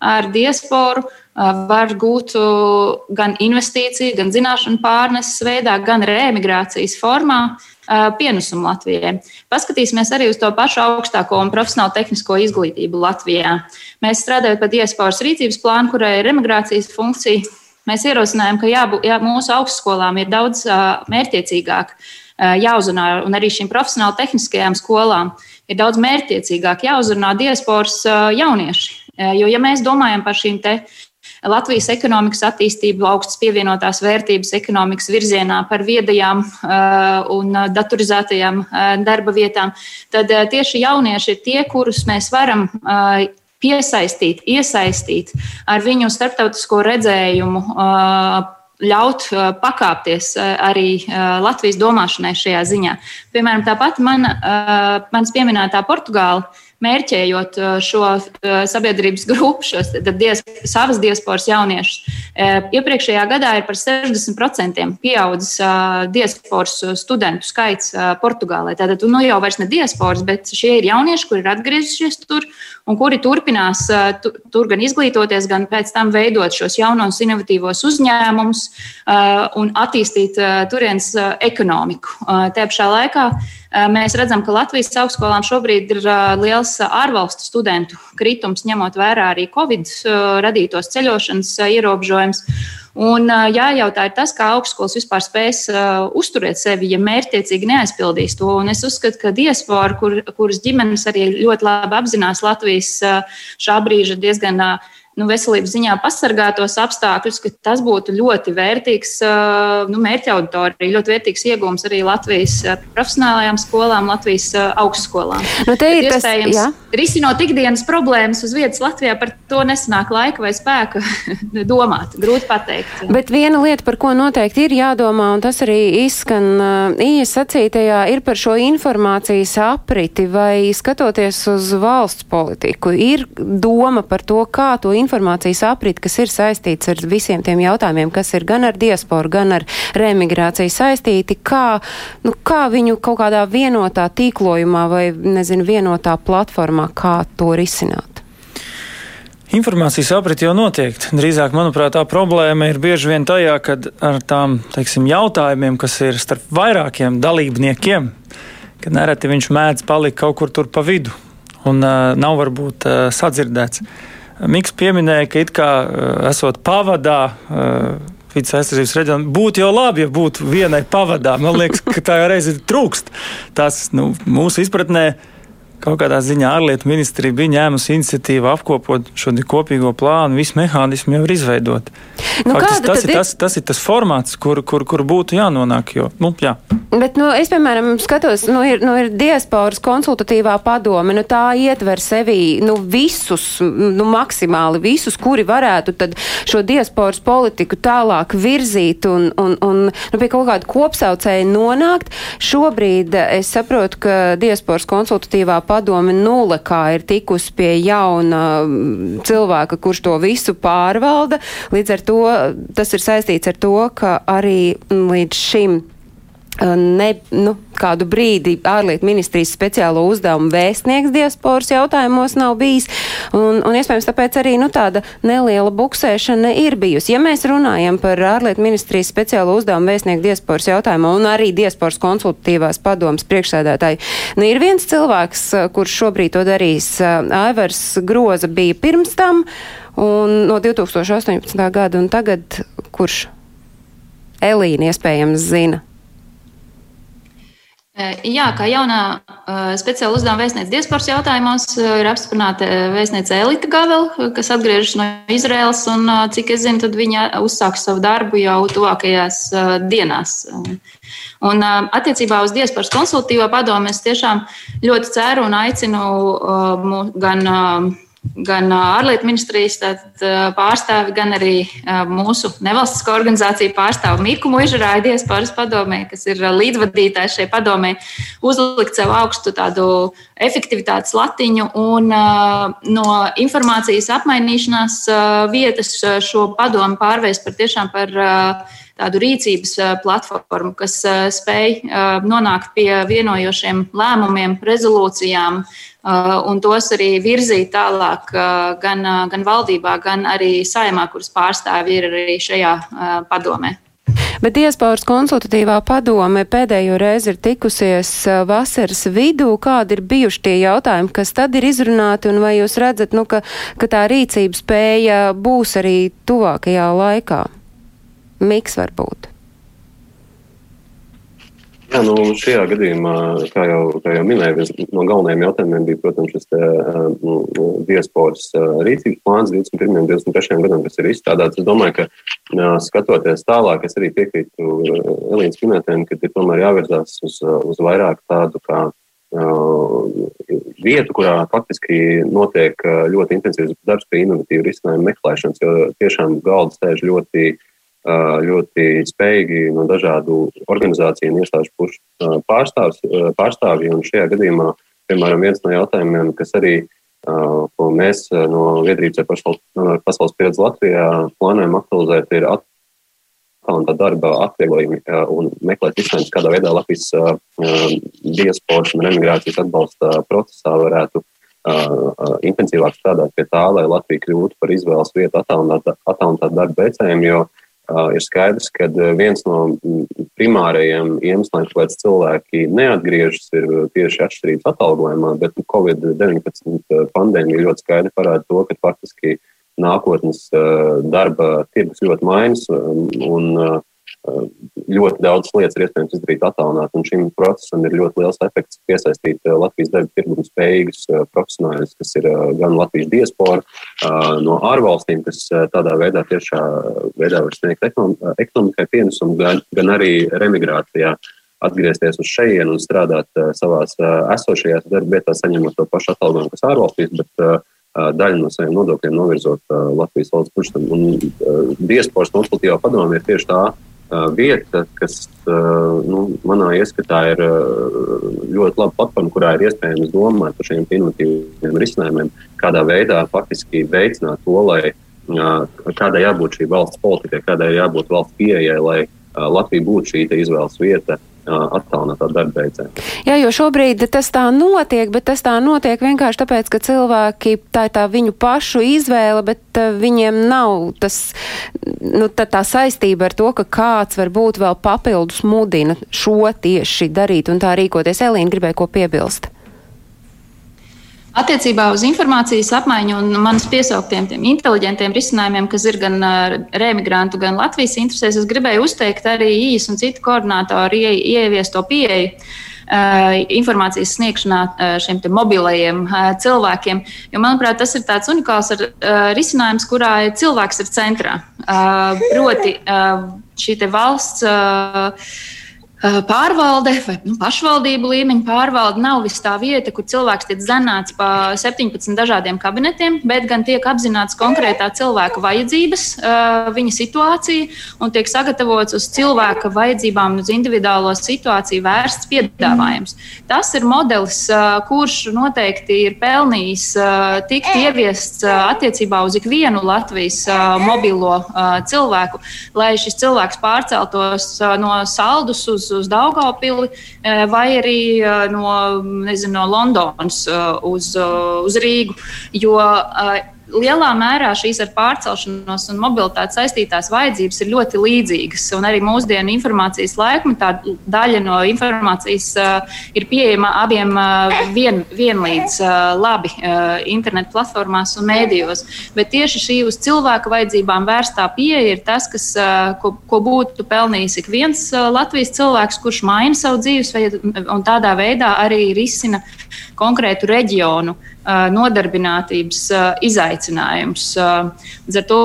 ar diasporu, eh, var gūt gan investīciju, gan zināšanu pārneses veidā, gan reemigrācijas formā. pienesumu Latvijai. Paskatīsimies arī uz to pašu augstāko un profesionālo tehnisko izglītību Latvijā. Mēs strādājam pie diasporas rīcības plāna, kurai ir emigrācijas funkcija. Mēs ierosinājām, ka jābū, jā, mūsu augstskolām ir daudz mērķiecīgāk uh, jāuzrunā, un arī šīm profesionāli tehniskajām skolām ir daudz mērķiecīgāk jāuzrunā diasporas uh, jaunieši. Jo, ja mēs domājam par šīm te Latvijas ekonomikas attīstību, augstas pievienotās vērtības ekonomikas virzienā par viedajām un datorizētajām darba vietām, tad tieši jaunieši ir tie, kurus mēs varam piesaistīt, iesaistīt ar viņu starptautisko redzējumu, ļaut pakāpties arī Latvijas domāšanai šajā ziņā. Piemēram, tāpat mana, manas pieminētā Portugāla mērķējot uh, šo uh, sabiedrības grupu, šos dies, savas diasporas jauniešus. Uh, iepriekšējā gadā ir par 60% pieaudzis diasporas studentu skaits Portugālē. Tātad nu, jau vairs ne diasporas, bet šie ir jaunieši, kuri ir atgriezušies tur un kuri turpinās tur gan izglītoties, gan pēc tam veidot šos jaunos inovatīvos uzņēmumus un attīstīt turienes ekonomiku. Tajā pašā laikā Mēs redzam, ka Latvijas augstskolām šobrīd ir liels ārvalstu studentu kritums, ņemot vērā arī Covid radītos ceļošanas ierobežojumus. Un jājautā ir tas, kā augstskolas vispār spēs uh, uzturēt sevi, ja mērķtiecīgi neaizpildīs to. Un es uzskatu, ka diaspora, kur, kuras ģimenes arī ļoti labi apzinās Latvijas uh, šā brīža diezgan uh, nu, veselības ziņā pasargātos apstākļus, ka tas būtu ļoti vērtīgs nu, mērķa auditorija, ļoti vērtīgs iegūms arī Latvijas profesionālajām skolām, Latvijas augstskolām. Nu, te ir tas, jā. Risinot ikdienas problēmas uz vietas Latvijā, par to nesanāk laika vai spēka *laughs* domāt. Grūti pateikt. Bet viena lieta, par ko noteikti ir jādomā, un tas arī izskan īsi sacītajā, ir par šo informācijas apriti vai skatoties uz valsts politiku. Ir doma par to, kā to informāciju informācijas aprit, kas ir saistīts ar visiem tiem jautājumiem, kas ir gan ar diasporu, gan ar remigrāciju saistīti, kā, nu, kā viņu kaut kādā vienotā tīklojumā vai, nezinu, vienotā platformā, kā to risināt. Informācijas aprit jau notiek. Drīzāk, manuprāt, tā problēma ir bieži vien tajā, ka ar tām teiksim, jautājumiem, kas ir starp vairākiem dalībniekiem, ka nereti viņš mēdz palikt kaut kur pa vidu un uh, nav varbūt uh, sadzirdēts. Miks pieminēja, ka it kā eh, esot pavadā. Uh, Vides aizsardzības reģionā būtu jau labi, ja būtu vienai pavadā. Man liekas, ka tā reize trūkst. Tas nu, mūsu izpratnē Kaut kādā ziņā ārlietu ministrija bija ņēmusi iniciatīvu apkopot šo kopīgo plānu, visu mehānismu jau ir izveidot. Nu, Faktis, tas, ir, tas, tas ir tas formāts, kur, kur, kur būtu jānonāk. Jo, nu, jā. Bet, nu, es, piemēram, skatos, nu, ir, nu, ir diasporas konsultatīvā padome, nu, tā ietver sevī nu, visus, nu, maksimāli visus, kuri varētu tad šo diasporas politiku tālāk virzīt un, un, un nu, pie kaut kāda kopsaucēja nonākt. Šobrīd es saprotu, ka diasporas konsultatīvā padome nulle kā ir tikusi pie jauna mm, cilvēka, kurš to visu pārvalda. Līdz ar to tas ir saistīts ar to, ka arī līdz šim ne, nu, kādu brīdi ārlietu ministrijas speciālo uzdevumu vēstnieks diasporas jautājumos nav bijis, un, un iespējams tāpēc arī nu, tāda neliela buksēšana ir bijusi. Ja mēs runājam par ārlietu ministrijas speciālo uzdevumu vēstnieku diasporas jautājumu un arī diasporas konsultatīvās padomas priekšsēdētāju, nu, ir viens cilvēks, kurš šobrīd to darīs. Aivars Groza bija pirms tam un no 2018. gada, un tagad kurš Elīna iespējams zina. Jā, kā jaunā speciāla uzdevuma vēstniece diasporas jautājumos, ir apstiprināta vēstniece Elita Gavela, kas atgriežas no Izraels, un cik es zinu, tad viņa uzsāks savu darbu jau tuvākajās dienās. Un attiecībā uz diasporas konsultīvo padomu es tiešām ļoti ceru un aicinu gan gan ārlietu ministrijas pārstāvi, gan arī mūsu nevalstisko organizāciju pārstāvi Miku Mužurāju diasporas padomē, kas ir līdzvadītājs šai padomē, uzlikt sev augstu tādu efektivitātes latiņu un no informācijas apmainīšanās vietas šo padomu pārvērst par tiešām par tādu rīcības platformu, kas spēj nonākt pie vienojošiem lēmumiem, rezolūcijām, un tos arī virzīt tālāk uh, gan, uh, gan valdībā, gan arī saimā, kuras pārstāvji ir arī šajā padomē. Bet diasporas konsultatīvā padome pēdējo reizi ir tikusies vasaras vidū. Kādi ir bijuši tie jautājumi, kas tad ir izrunāti, un vai jūs redzat, nu, ka, ka tā rīcības spēja būs arī tuvākajā laikā? Miks varbūt. Jā, nu, šajā gadījumā, kā jau, kā jau minēju, viens no galvenajiem jautājumiem bija, protams, šis te, nu, diasporas rīcības plāns 21. un 23. gadam, kas ir izstrādāts. Es domāju, ka skatoties tālāk, es arī piekrītu Elīnas minētēm, ka ir tomēr jāvirzās uz, uz vairāk tādu kā vietu, kurā faktiski notiek ļoti intensīvs darbs pie inovatīvu risinājumu meklēšanas, jo tiešām galda sēž ļoti ļoti spējīgi no dažādu organizāciju un iestāžu pušu pārstāvji. Un šajā gadījumā, piemēram, viens no jautājumiem, kas arī, ko mēs no Viedrības ar pasaules, pieredzi Latvijā plānojam aktualizēt, ir attālinātā darba atvieglojumi un meklēt izsmeļus, kādā veidā Latvijas diasporas un emigrācijas atbalsta procesā varētu intensīvāk strādāt pie tā, lai Latvija kļūtu par izvēles vietu attālinātā darba veicējiem, jo uh, ir skaidrs, ka viens no primārajiem iemesliem, kāpēc cilvēki neatgriežas, ir tieši atšķirības atalgojumā, bet Covid-19 pandēmija ļoti skaidri parāda to, ka faktiski nākotnes darba tirgus ļoti mainas un ļoti daudz lietas ir iespējams izdarīt attālināt, un šim procesam ir ļoti liels efekts piesaistīt eh, Latvijas darba tirgumu spējīgus eh, profesionāļus, kas ir eh, gan Latvijas diaspora no ārvalstīm, kas tādā veidā tiešā veidā var sniegt ekonomikai pienesumu, gan, gan arī remigrācijā atgriezties uz šejienu un strādāt savās esošajās darba vietās, saņemot to pašu atalgojumu, kas ārvalstīs, bet daļu no saviem nodokļiem novirzot Latvijas valsts. Un diasporas konsultīvā padoma ir tieši tā vieta, kas nu, manā ieskatā ir ļoti laba platforma, kurā ir iespējams domāt par šiem inovatīviem risinājumiem, kādā veidā faktiski veicināt to, lai kādai jābūt šī valsts politikai, kādai jābūt valsts pieejai, lai Latvija būtu šī izvēles vieta attālinātā darba veicē. Jā, jo šobrīd tas tā notiek, bet tas tā notiek vienkārši tāpēc, ka cilvēki, tā ir tā viņu pašu izvēle, bet viņiem nav tas, nu, tā, tā saistība ar to, ka kāds varbūt vēl papildus mudina šo tieši darīt un tā rīkoties. Elīna gribēja ko piebilst. Attiecībā uz informācijas apmaiņu un manas piesauktiem inteliģentiem risinājumiem, kas ir gan remigrantu, gan Latvijas interesēs, es gribēju uzteikt arī īsu un citu koordinātoru ie, ieviesto pieeju. Uh, informācijas sniegšanā uh, šiem mobilajiem cilvēkiem. Jo, manuprāt, tas ir tāds unikāls ar, risinājums, kurā cilvēks ir centrā. Proti, šī valsts Eh, pārvalde vai nu, pašvaldību līmeņa pārvalde nav vis tā vieta, kur cilvēks tiek zanāts pa 17 dažādiem kabinetiem, bet gan tiek apzināts konkrētā cilvēka vajadzības, eh, viņa situācija un tiek sagatavots uz cilvēka vajadzībām, uz individuālo situāciju vērsts piedāvājums. Tas ir modelis, eh, kurš noteikti ir pelnījis tikt ieviests attiecībā uz ikvienu Latvijas mobilo cilvēku, lai šis cilvēks pārceltos no saldus uz uz, Daugopili eh, vai arī eh, no, nezinu, no Londonas eh, uz, uz Rīgu. Jo lielā mērā šīs ar pārcelšanos un mobilitāti saistītās vajadzības ir ļoti līdzīgas. Un arī mūsdienu informācijas laikmetā daļa no informācijas uh, ir pieejama abiem uh, vien, vienlīdz uh, labi uh, internetu platformās un mēdījos. Bet tieši šī uz cilvēka vajadzībām vērstā pieeja ir tas, kas, uh, ko, ko būtu pelnījis ik viens uh, Latvijas cilvēks, kurš maina savu dzīvesveidu un tādā veidā arī risina konkrētu reģionu nodarbinātības izaicinājums. Līdz ar to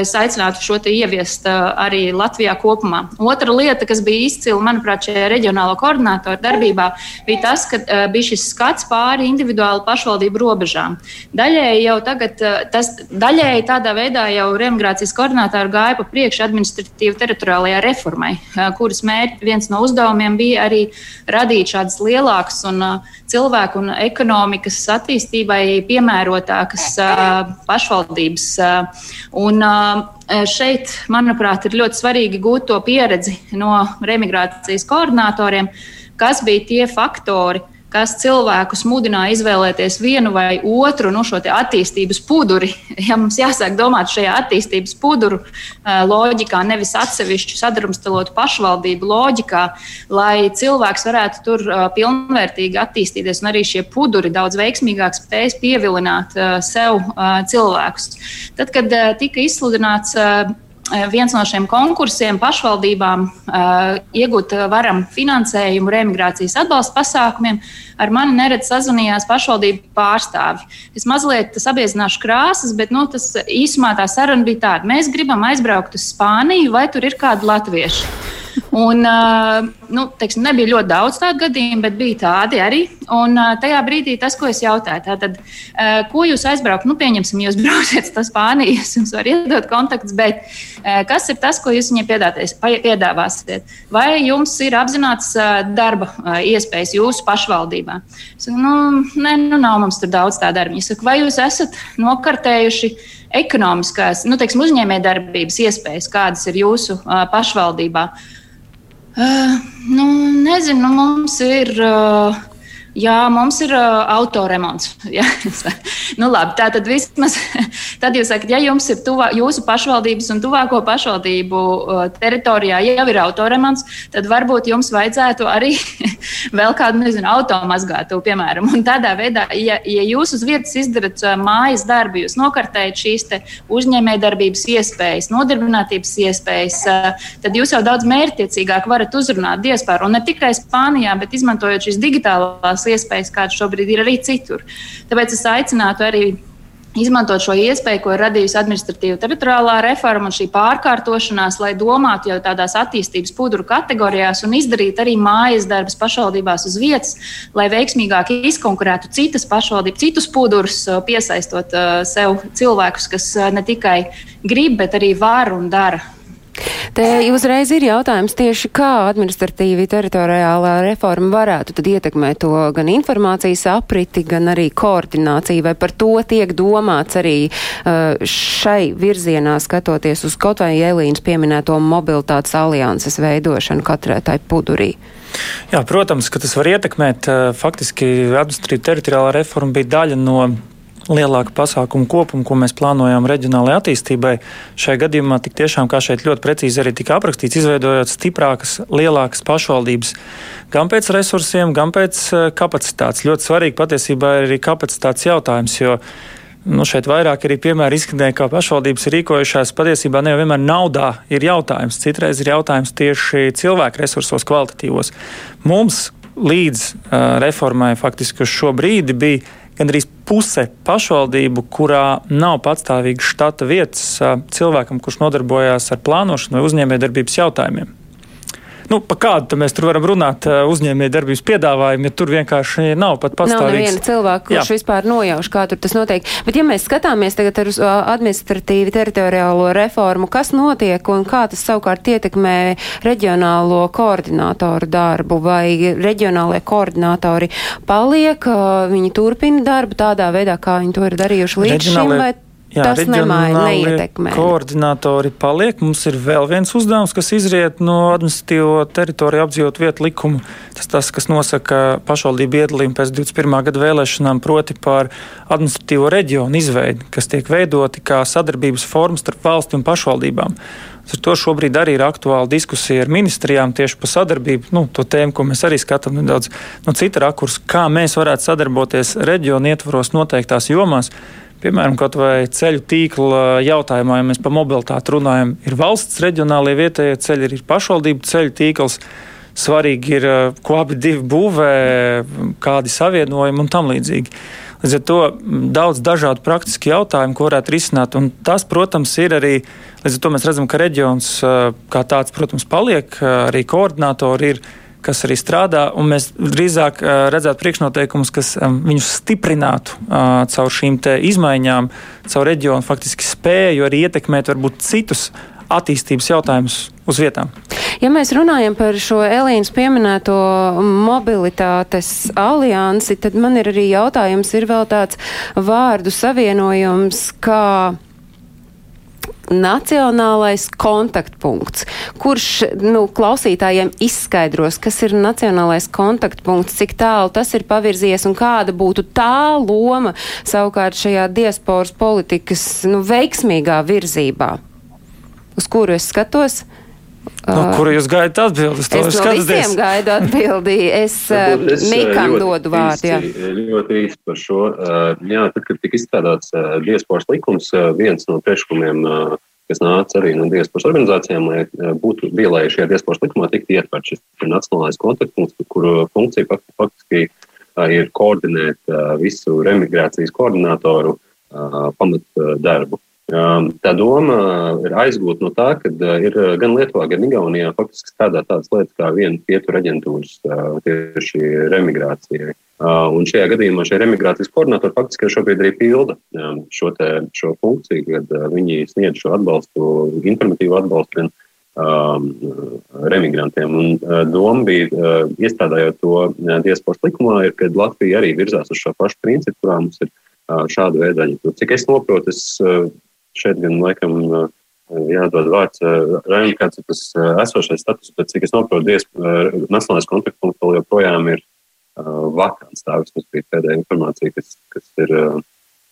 es aicinātu šo ieviest arī Latvijā kopumā. Otra lieta, kas bija izcila, manuprāt, šajā reģionālo koordinātoru darbībā, bija tas, ka bija šis skats pāri individuālu pašvaldību robežām. Daļēji jau tagad, tas daļēji tādā veidā jau remigrācijas koordinātori gāja pa priekšu administratīvu teritoriālajā reformai, kuras mērķi viens no uzdevumiem bija arī radīt šādas lielākas un cilvēku un ekonomikas attīstībai piemērotākas pašvaldības. Un šeit, manuprāt, ir ļoti svarīgi gūt to pieredzi no remigrācijas koordinatoriem, kas bija tie faktori, kas cilvēkus mudināja izvēlēties vienu vai otru no nu, šo attīstības puduri. *laughs* Ja mums jāsāk domāt šajā attīstības puduru loģikā, nevis atsevišķu sadrumstalotu pašvaldību loģikā, lai cilvēks varētu tur pilnvērtīgi attīstīties, un arī šie puduri daudz veiksmīgāk spējas pievilināt sev cilvēkus. Tad, kad tika izsludināts Eh, viens no šiem konkursiem pašvaldībām uh, iegūt varam finansējumu reimigrācijas atbalsta pasākumiem. Ar mani neredz sazvanījās pašvaldību pārstāvi. Es mazliet sabiezināšu krāsas, bet nu, tas īsumā tā saruna bija tāda. Mēs gribam aizbraukt uz Spāniju, vai tur ir kādi latvieši. Un, nu, teiksim, nebija ļoti daudz tādu gadījumu, bet bija tādi arī. Un tajā brīdī tas, ko es jautāju, tātad, ko jūs aizbraukt, nu, pieņemsim, jūs *laughs* brauksiet uz Spāniju, es jums varu iedot kontaktus, bet kas ir tas, ko jūs viņiem piedāvāsiet? Vai jums ir apzināts darba iespējas jūsu pašvaldībā? Saku, nu, nē, nu, nav mums tur daudz tā darba. Saku, vai jūs esat nokartējuši? ekonomiskās, nu, teiksim, uzņēmējdarbības iespējas, kādas ir jūsu uh, pašvaldībā. Uh, nu, nezinu, nu, mums ir. Uh, Jā, mums ir uh, autoremonts. *laughs* Nu, labi, tā tad vismaz *laughs* tad jūs sakat, ja jums ir tuvā, jūsu pašvaldības un tuvāko pašvaldību uh, teritorijā jau ir autoremonts, tad varbūt jums vajadzētu arī *laughs* vēl kādu, nezinu, automazgātu, piemēram. Un tādā veidā, ja, ja jūs uz vietas izdarat uh, mājas darbu, jūs nokartējat šīs uzņēmējdarbības iespējas, nodarbinātības iespējas, uh, tad jūs jau daudz mērķtiecīgāk varat uzrunāt diasporu. Un ne tikai Spānijā, bet izmantojot šīs digitālās tās iespējas, kādas šobrīd ir arī citur. Tāpēc es aicinātu arī izmantot šo iespēju, ko ir radījusi administratīva teritoriālā reforma un šī pārkārtošanās, lai domātu jau tādās attīstības pudru kategorijās un izdarītu arī mājas darbus pašvaldībās uz vietas, lai veiksmīgāk izkonkurētu citas pašvaldības, citus pudurus, piesaistot uh, sev cilvēkus, kas uh, ne tikai grib, bet arī var un dara Te uzreiz ir jautājums tieši, kā administratīvi teritoriālā reforma varētu tad ietekmēt to gan informācijas apriti, gan arī koordināciju, vai par to tiek domāts arī uh, šai virzienā skatoties uz kaut vai Elīnas pieminēto mobilitātes alianses veidošanu katrai tai pudurī. Jā, protams, ka tas var ietekmēt. Uh, faktiski administratīva teritoriālā reforma bija daļa no lielāku pasākumu kopumu, ko mēs plānojam reģionālajai attīstībai. Šajā gadījumā tik tiešām, kā šeit ļoti precīzi arī tika aprakstīts, izveidojot stiprākas, lielākas pašvaldības gan pēc resursiem, gan pēc eh, kapacitātes. Ļoti svarīgi patiesībā ir arī kapacitātes jautājums, jo Nu, šeit vairāk arī piemēri izskanēja, kā pašvaldības rīkojušās. Patiesībā ne jau vienmēr naudā ir jautājums. Citreiz ir jautājums tieši cilvēku resursos, kvalitatīvos. Mums līdz uh, reformai faktiski uz šo brīdi bija gandrīz puse pašvaldību, kurā nav patstāvīgas štata vietas cilvēkam, kurš nodarbojās ar plānošanu vai uzņēmējdarbības jautājumiem. Nu, pa kādu mēs tur varam runāt uzņēmēju darbības piedāvājumu, ja tur vienkārši nav pat pastāvīgs. Nav neviena cilvēka, kurš Jā. vispār nojauš, kā tur tas notiek. Bet ja mēs skatāmies tagad ar administratīvi teritoriālo reformu, kas notiek un kā tas savukārt ietekmē reģionālo koordinātoru darbu, vai reģionālajie koordinātori paliek, viņi turpina darbu tādā veidā, kā viņi to ir darījuši līdz šim, vai Jā, tas nemaina, neietekmē. Koordinatori paliek. Mums ir vēl viens uzdevums, kas izriet no administratīvo teritoriju apdzīvot vietu likuma. Tas tas, kas nosaka pašvaldību iedalījumu pēc 21. gada vēlēšanām, proti par administratīvo reģionu izveidi, kas tiek veidoti kā sadarbības formas starp valsti un pašvaldībām. Ar to šobrīd arī ir aktuāla diskusija ar ministrijām tieši par sadarbību. Nu, to tēmu, ko mēs arī skatām nedaudz no cita rakursa, kā mēs varētu sadarboties reģionu ietvaros noteiktās jomās Piemēram, kaut vai ceļu tīkla jautājumā, ja mēs par mobilitāti runājam, ir valsts reģionālie vietējie ceļi, ir pašvaldību ceļu tīkls. Svarīgi ir, eh, ko abi divi būvē, kādi savienojumi un tam līdzīgi. Līdz ar to daudz dažādu praktisku jautājumu, ko varētu risināt. Un tas, protams, ir arī, līdz ar to mēs redzam, ka reģions eh, kā tāds, protams, paliek, eh, arī koordinātori ir kas arī strādā, un mēs drīzāk redzētu priekšnoteikumus, kas viņus stiprinātu caur šīm izmaiņām, caur reģionu faktiski spēju arī ietekmēt varbūt citus attīstības jautājumus uz vietām. Ja mēs runājam par šo Elīnas pieminēto mobilitātes aliansi, tad man ir arī jautājums, ir vēl tāds vārdu savienojums, kā nacionālais kontaktpunkts, kurš nu, klausītājiem izskaidros, kas ir nacionālais kontaktpunkts, cik tālu tas ir pavirzies un kāda būtu tā loma savukārt šajā diasporas politikas nu, veiksmīgā virzībā. Uz kuru es skatos? No, kuru jūs gaidat atbildi? Es no visiem gaidu atbildi. Es, *laughs* es Mikam dodu vārdu. Jā. Ļoti īsti par šo. Jā, tad, kad tika izstrādāts diasporas likums, viens no priekšlikumiem, kas nāca arī no diasporas organizācijām, lai būtu bija, lai šajā diasporas likumā tiktu ietverts šis nacionālais kontaktpunkts, kuru funkcija faktiski ir koordinēt visu remigrācijas koordinātoru pamatdarbu. Tā doma ir aizgūta no tā, ka ir gan Lietuvā, gan Igaunijā faktiski strādā tādas lietas kā viena pietura aģentūras tieši remigrācijai. Un šajā gadījumā šie remigrācijas koordinatori faktiski šobrīd arī pilda šo, te, šo funkciju, kad viņi sniedz šo atbalstu, informatīvu atbalstu gan um, remigrantiem. Un doma bija, iestrādājot to diasporas likumā, ir, ka Latvija arī virzās uz šo pašu principu, kurā mums ir šāda veida aģentūra. Cik es saprotu, es šeit gan laikam jādod vārds Raimam, kāds ir tas esošais status, bet cik es saprotu, nacionālais kontaktpunkts vēl joprojām ir vakants. Tā vismaz bija pēdējā informācija, kas, kas ir.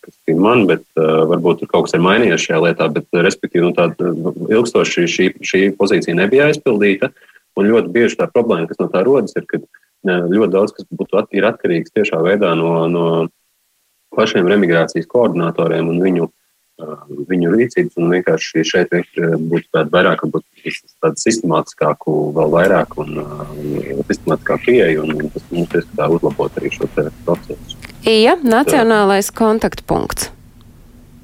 Kas ir man, bet uh, varbūt tur kaut kas ir mainījies šajā lietā, bet, respektīvi, nu, tāda ilgstoši šī, šī pozīcija nebija aizpildīta. Un ļoti bieži tā problēma, kas no tā rodas, ir, ka ļoti daudz kas būtu at, atkarīgs tiešā veidā no, no pašiem remigrācijas koordinatoriem un viņu viņu rīcības, un vienkārši šeit būtu tāda vairāk, varbūt tāda sistemātiskāku, vēl vairāk un uh, sistemātiskāku pieeju, un tas mums ieskatā uzlabot arī šo procesu. Ija, nacionālais kontaktpunkts.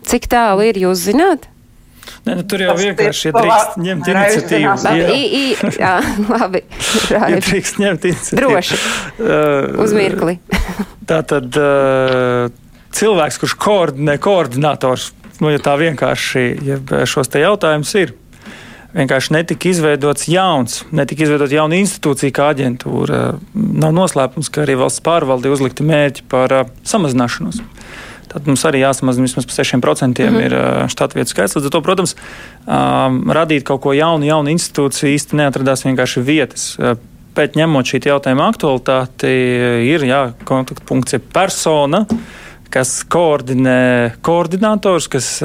Cik tālu ir, jūs zināt? Nē, nu, tur jau Tas vienkārši ir drīkst ņemt iniciatīvu. Labi, i, i, jā, *laughs* labi. Ja drīkst ņemt iniciatīvu. Droši. Uh, Uz mirkli. tā tad uh, cilvēks, kurš koordinē koordinators nu, ja tā vienkārši ja šos te jautājumus ir. Vienkārši netika izveidots jauns, netika izveidota jauna institūcija kā aģentūra. Nav noslēpums, ka arī valsts pārvalde uzlikti mērķi par samazināšanos. Tad mums arī jāsamazina vismaz par 6% mm -hmm. ir uh, štata vietu skaits. Līdz ar to, protams, radīt kaut ko jaunu, jaunu institūciju īsti neatradās vienkārši vietas. Pēc ņemot šī jautājuma aktualitāti, ir jā, kontaktpunkts, ir persona. Kas koordinē koordinators, kas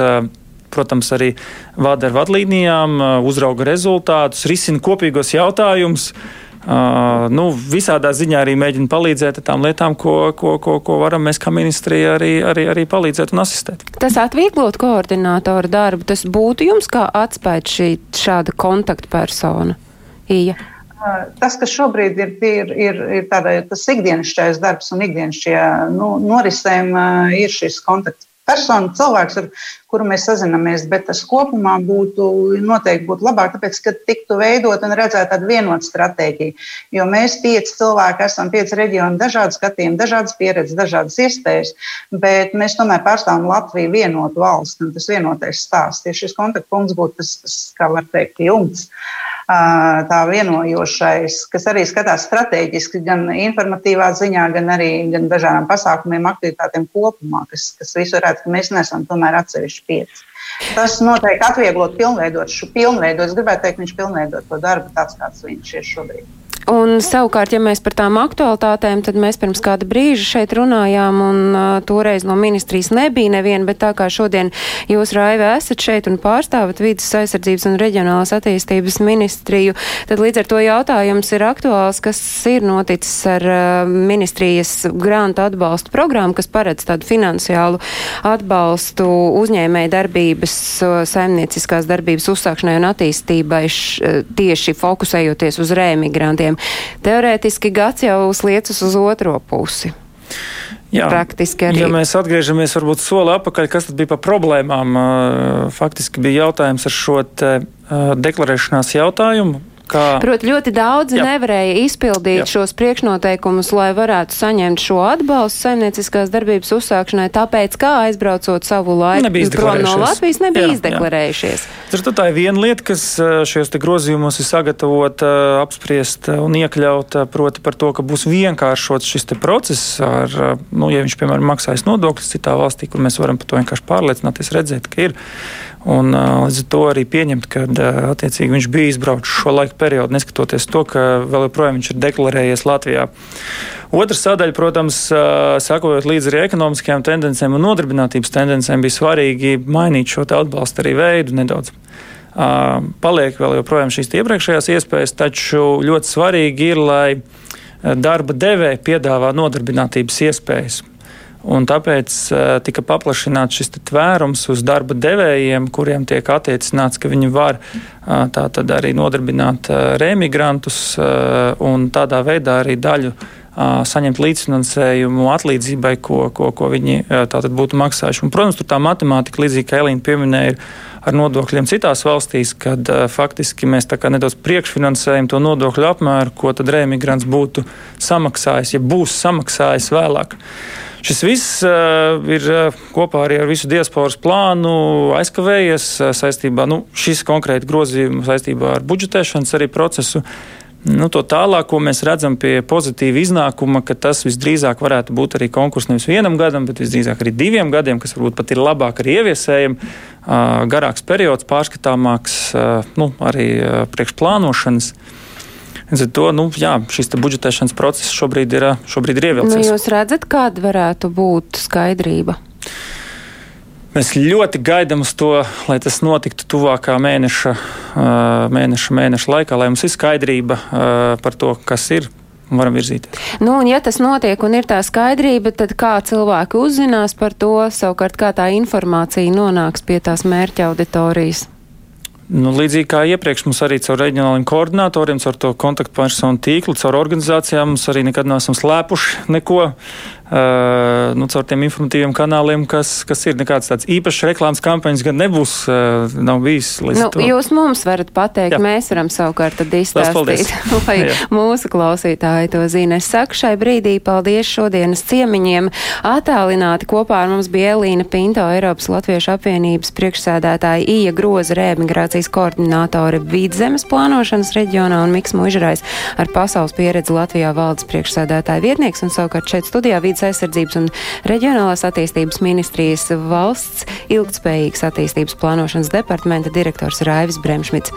protams, arī vada ar vadlīnijām, uzrauga rezultātus, risina kopīgos jautājumus. Uh, nu, visādā ziņā arī mēģina palīdzēt ar tām lietām, ko, ko, ko, ko varam mēs kā ministrija arī, arī, arī palīdzēt un asistēt. Tas atvieglot koordinātoru darbu, tas būtu jums kā atspēt šī šāda kontaktpersona? Ija. Tas, kas šobrīd ir, ir, ir, ir tāda, tas ikdienišķais darbs un ikdienišķie nu, norisēm, ir šis kontakts. Persona, cilvēks, ar kuru mēs sazināmies, bet tas kopumā būtu noteikti būtu labāk, tāpēc, ka tiktu veidot un redzēt tādu vienotu stratēģiju. Jo mēs pieci cilvēki esam pieci reģioni, dažādi skatījumi, dažādas pieredzes, dažādas iespējas, bet mēs tomēr pārstāvam Latviju vienotu valsti un tas vienotais stāsts. Tieši šis kontaktpunkts būtu tas, tas kā var teikt, jumts. Uh, tā vienojošais, kas arī skatās strateģiski, gan informatīvā ziņā, gan arī gan dažādām pasākumiem, aktivitātēm kopumā, kas, kas visu redz, ka mēs nesam tomēr atsevišķi pieci. Tas noteikti atvieglot, pilnveidot šo pilnveidu. Es gribētu teikt, viņš pilnveidot to darbu tāds, kāds viņš ir šobrīd. Un savukārt, ja mēs par tām aktualitātēm, tad mēs pirms kāda brīža šeit runājām, un uh, toreiz no ministrijas nebija neviena, bet tā kā šodien jūs, Raiva, esat šeit un pārstāvat vidas aizsardzības un reģionālās attīstības ministriju, tad līdz ar to jautājums ir aktuāls, kas ir noticis ar uh, ministrijas grantu atbalstu programmu, kas paredz tādu finansiālu atbalstu uzņēmēju darbības, uh, saimnieciskās darbības uzsākšanai un attīstībai š, uh, tieši fokusējoties uz rēmigrantiem gadiem. Teorētiski gads jau sliecas uz otro pusi. Jā, Praktiski arī. Ja mēs atgriežamies varbūt soli atpakaļ, kas tad bija par problēmām? Faktiski bija jautājums ar šo te deklarēšanās jautājumu, Kā... Proti, ļoti daudzi Jā. nevarēja izpildīt Jā. šos priekšnoteikumus, lai varētu saņemt šo atbalstu saimnieciskās darbības uzsākšanai, tāpēc, kā aizbraucot savu laiku prom no Latvijas, nebija jā, izdeklarējušies. Tas tā ir viena lieta, kas šajos grozījumos ir sagatavota, apspriest un iekļaut, proti par to, ka būs vienkāršots šis process, ar, nu, ja viņš, piemēram, maksājas nodokļus citā valstī, kur mēs varam par to vienkārši pārliecināties, redzēt, ka ir. Un, līdz ar to arī pieņemt, ka attiecīgi viņš bija izbraucis šo laiku periodu, neskatoties to, ka vēl joprojām viņš ir deklarējies Latvijā. Otra sadaļa, protams, sakojot līdzi arī ekonomiskajām tendencēm un nodarbinātības tendencēm, bija svarīgi mainīt šo atbalstu arī veidu nedaudz. Paliek vēl joprojām šīs iepriekšējās iespējas, taču ļoti svarīgi ir, lai darba devēja piedāvā nodarbinātības iespējas. Un tāpēc uh, tika paplašināts šis tvērums uz darba devējiem, kuriem tiek attiecināts, ka viņi var uh, tātad arī nodarbināt uh, remigrantus un tādā veidā arī daļu saņemt līdzfinansējumu atlīdzībai, ko, ko, ko viņi tātad būtu maksājuši. Un, protams, tur tā matemātika, līdzīgi kā Elīna pieminēja, ir ar nodokļiem citās valstīs, kad faktiski mēs nedaudz priekšfinansējam to nodokļu apmēru, ko tad remigrants būtu samaksājis, ja būs samaksājis vēlāk. Šis viss uh, ir uh, kopā arī ar visu diasporas plānu aizkavējies uh, saistībā, nu, šis konkrēti grozījums saistībā ar budžetēšanas arī procesu. Nu, to tālāk, ko mēs redzam pie pozitīva iznākuma, ka tas visdrīzāk varētu būt arī konkurss nevis vienam gadam, bet visdrīzāk arī diviem gadiem, kas varbūt pat ir labāk arī ieviesējami. Garāks periods, pārskatāmāks, nu, arī priekšplānošanas. Līdz ar to nu, jā, šis budžetēšanas process šobrīd ir, šobrīd ir ievilcies. Nu, jūs redzat, kāda varētu būt skaidrība? Mēs ļoti gaidām uz to, lai tas notiktu tuvākā mēneša, mēneša, mēneša laikā, lai mums ir skaidrība par to, kas ir varam virzīties. Nu, un ja tas notiek un ir tā skaidrība, tad kā cilvēki uzzinās par to, savukārt kā tā informācija nonāks pie tās mērķa auditorijas? Nu, līdzīgi kā iepriekš mums arī caur reģionāliem koordinatoriem, caur to kontaktpersonu tīklu, caur organizācijām mums arī nekad neesam slēpuši neko nu, caur tiem informatīviem kanāliem, kas, kas ir nekāds tāds īpašs reklāmas kampaņas, gan nebūs, nav bijis. Nu, to. jūs mums varat pateikt, Jā. mēs varam savukārt tad izstāstīt, *laughs* lai Jā. mūsu klausītāji to zina. Es saku šai brīdī paldies šodienas ciemiņiem. Atālināti kopā ar mums bija Elīna Pinto, Eiropas Latviešu apvienības priekšsēdētāja Ija Groza, rēmigrācijas koordinātore Vidzemes plānošanas reģionā un Miks Mužrais ar pasaules pieredzi Latvijā valdes priekšsēdētāja vietnieks un savukārt šeit studijā vidas aizsardzības un reģionālās attīstības ministrijas valsts ilgtspējīgas attīstības plānošanas departamenta direktors Raivis Bremšmits.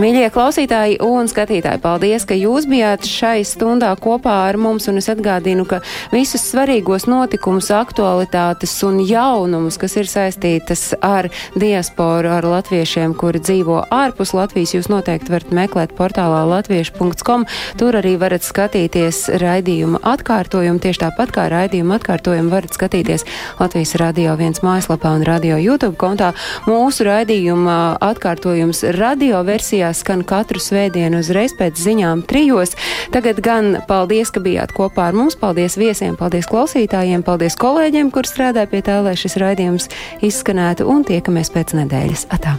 Mīļie klausītāji un skatītāji, paldies, ka jūs bijāt šai stundā kopā ar mums, un es atgādinu, ka visus svarīgos notikumus, aktualitātes un jaunumus, kas ir saistītas ar diasporu, ar latviešiem, kuri dzīvo ārpus Latvijas, jūs noteikti varat meklēt portālā latviešu.com. Tur arī varat skatīties raidījuma atkārtojumu tieši tāpat kā raidījumu atkārtojumu varat skatīties Latvijas Radio 1 mājaslapā un Radio YouTube kontā. Mūsu raidījuma atkārtojums radio versijā skan katru svētdienu uzreiz pēc ziņām trijos. Tagad gan paldies, ka bijāt kopā ar mums, paldies viesiem, paldies klausītājiem, paldies kolēģiem, kur strādā pie tā, lai šis raidījums izskanētu un tiekamies pēc nedēļas. Atā!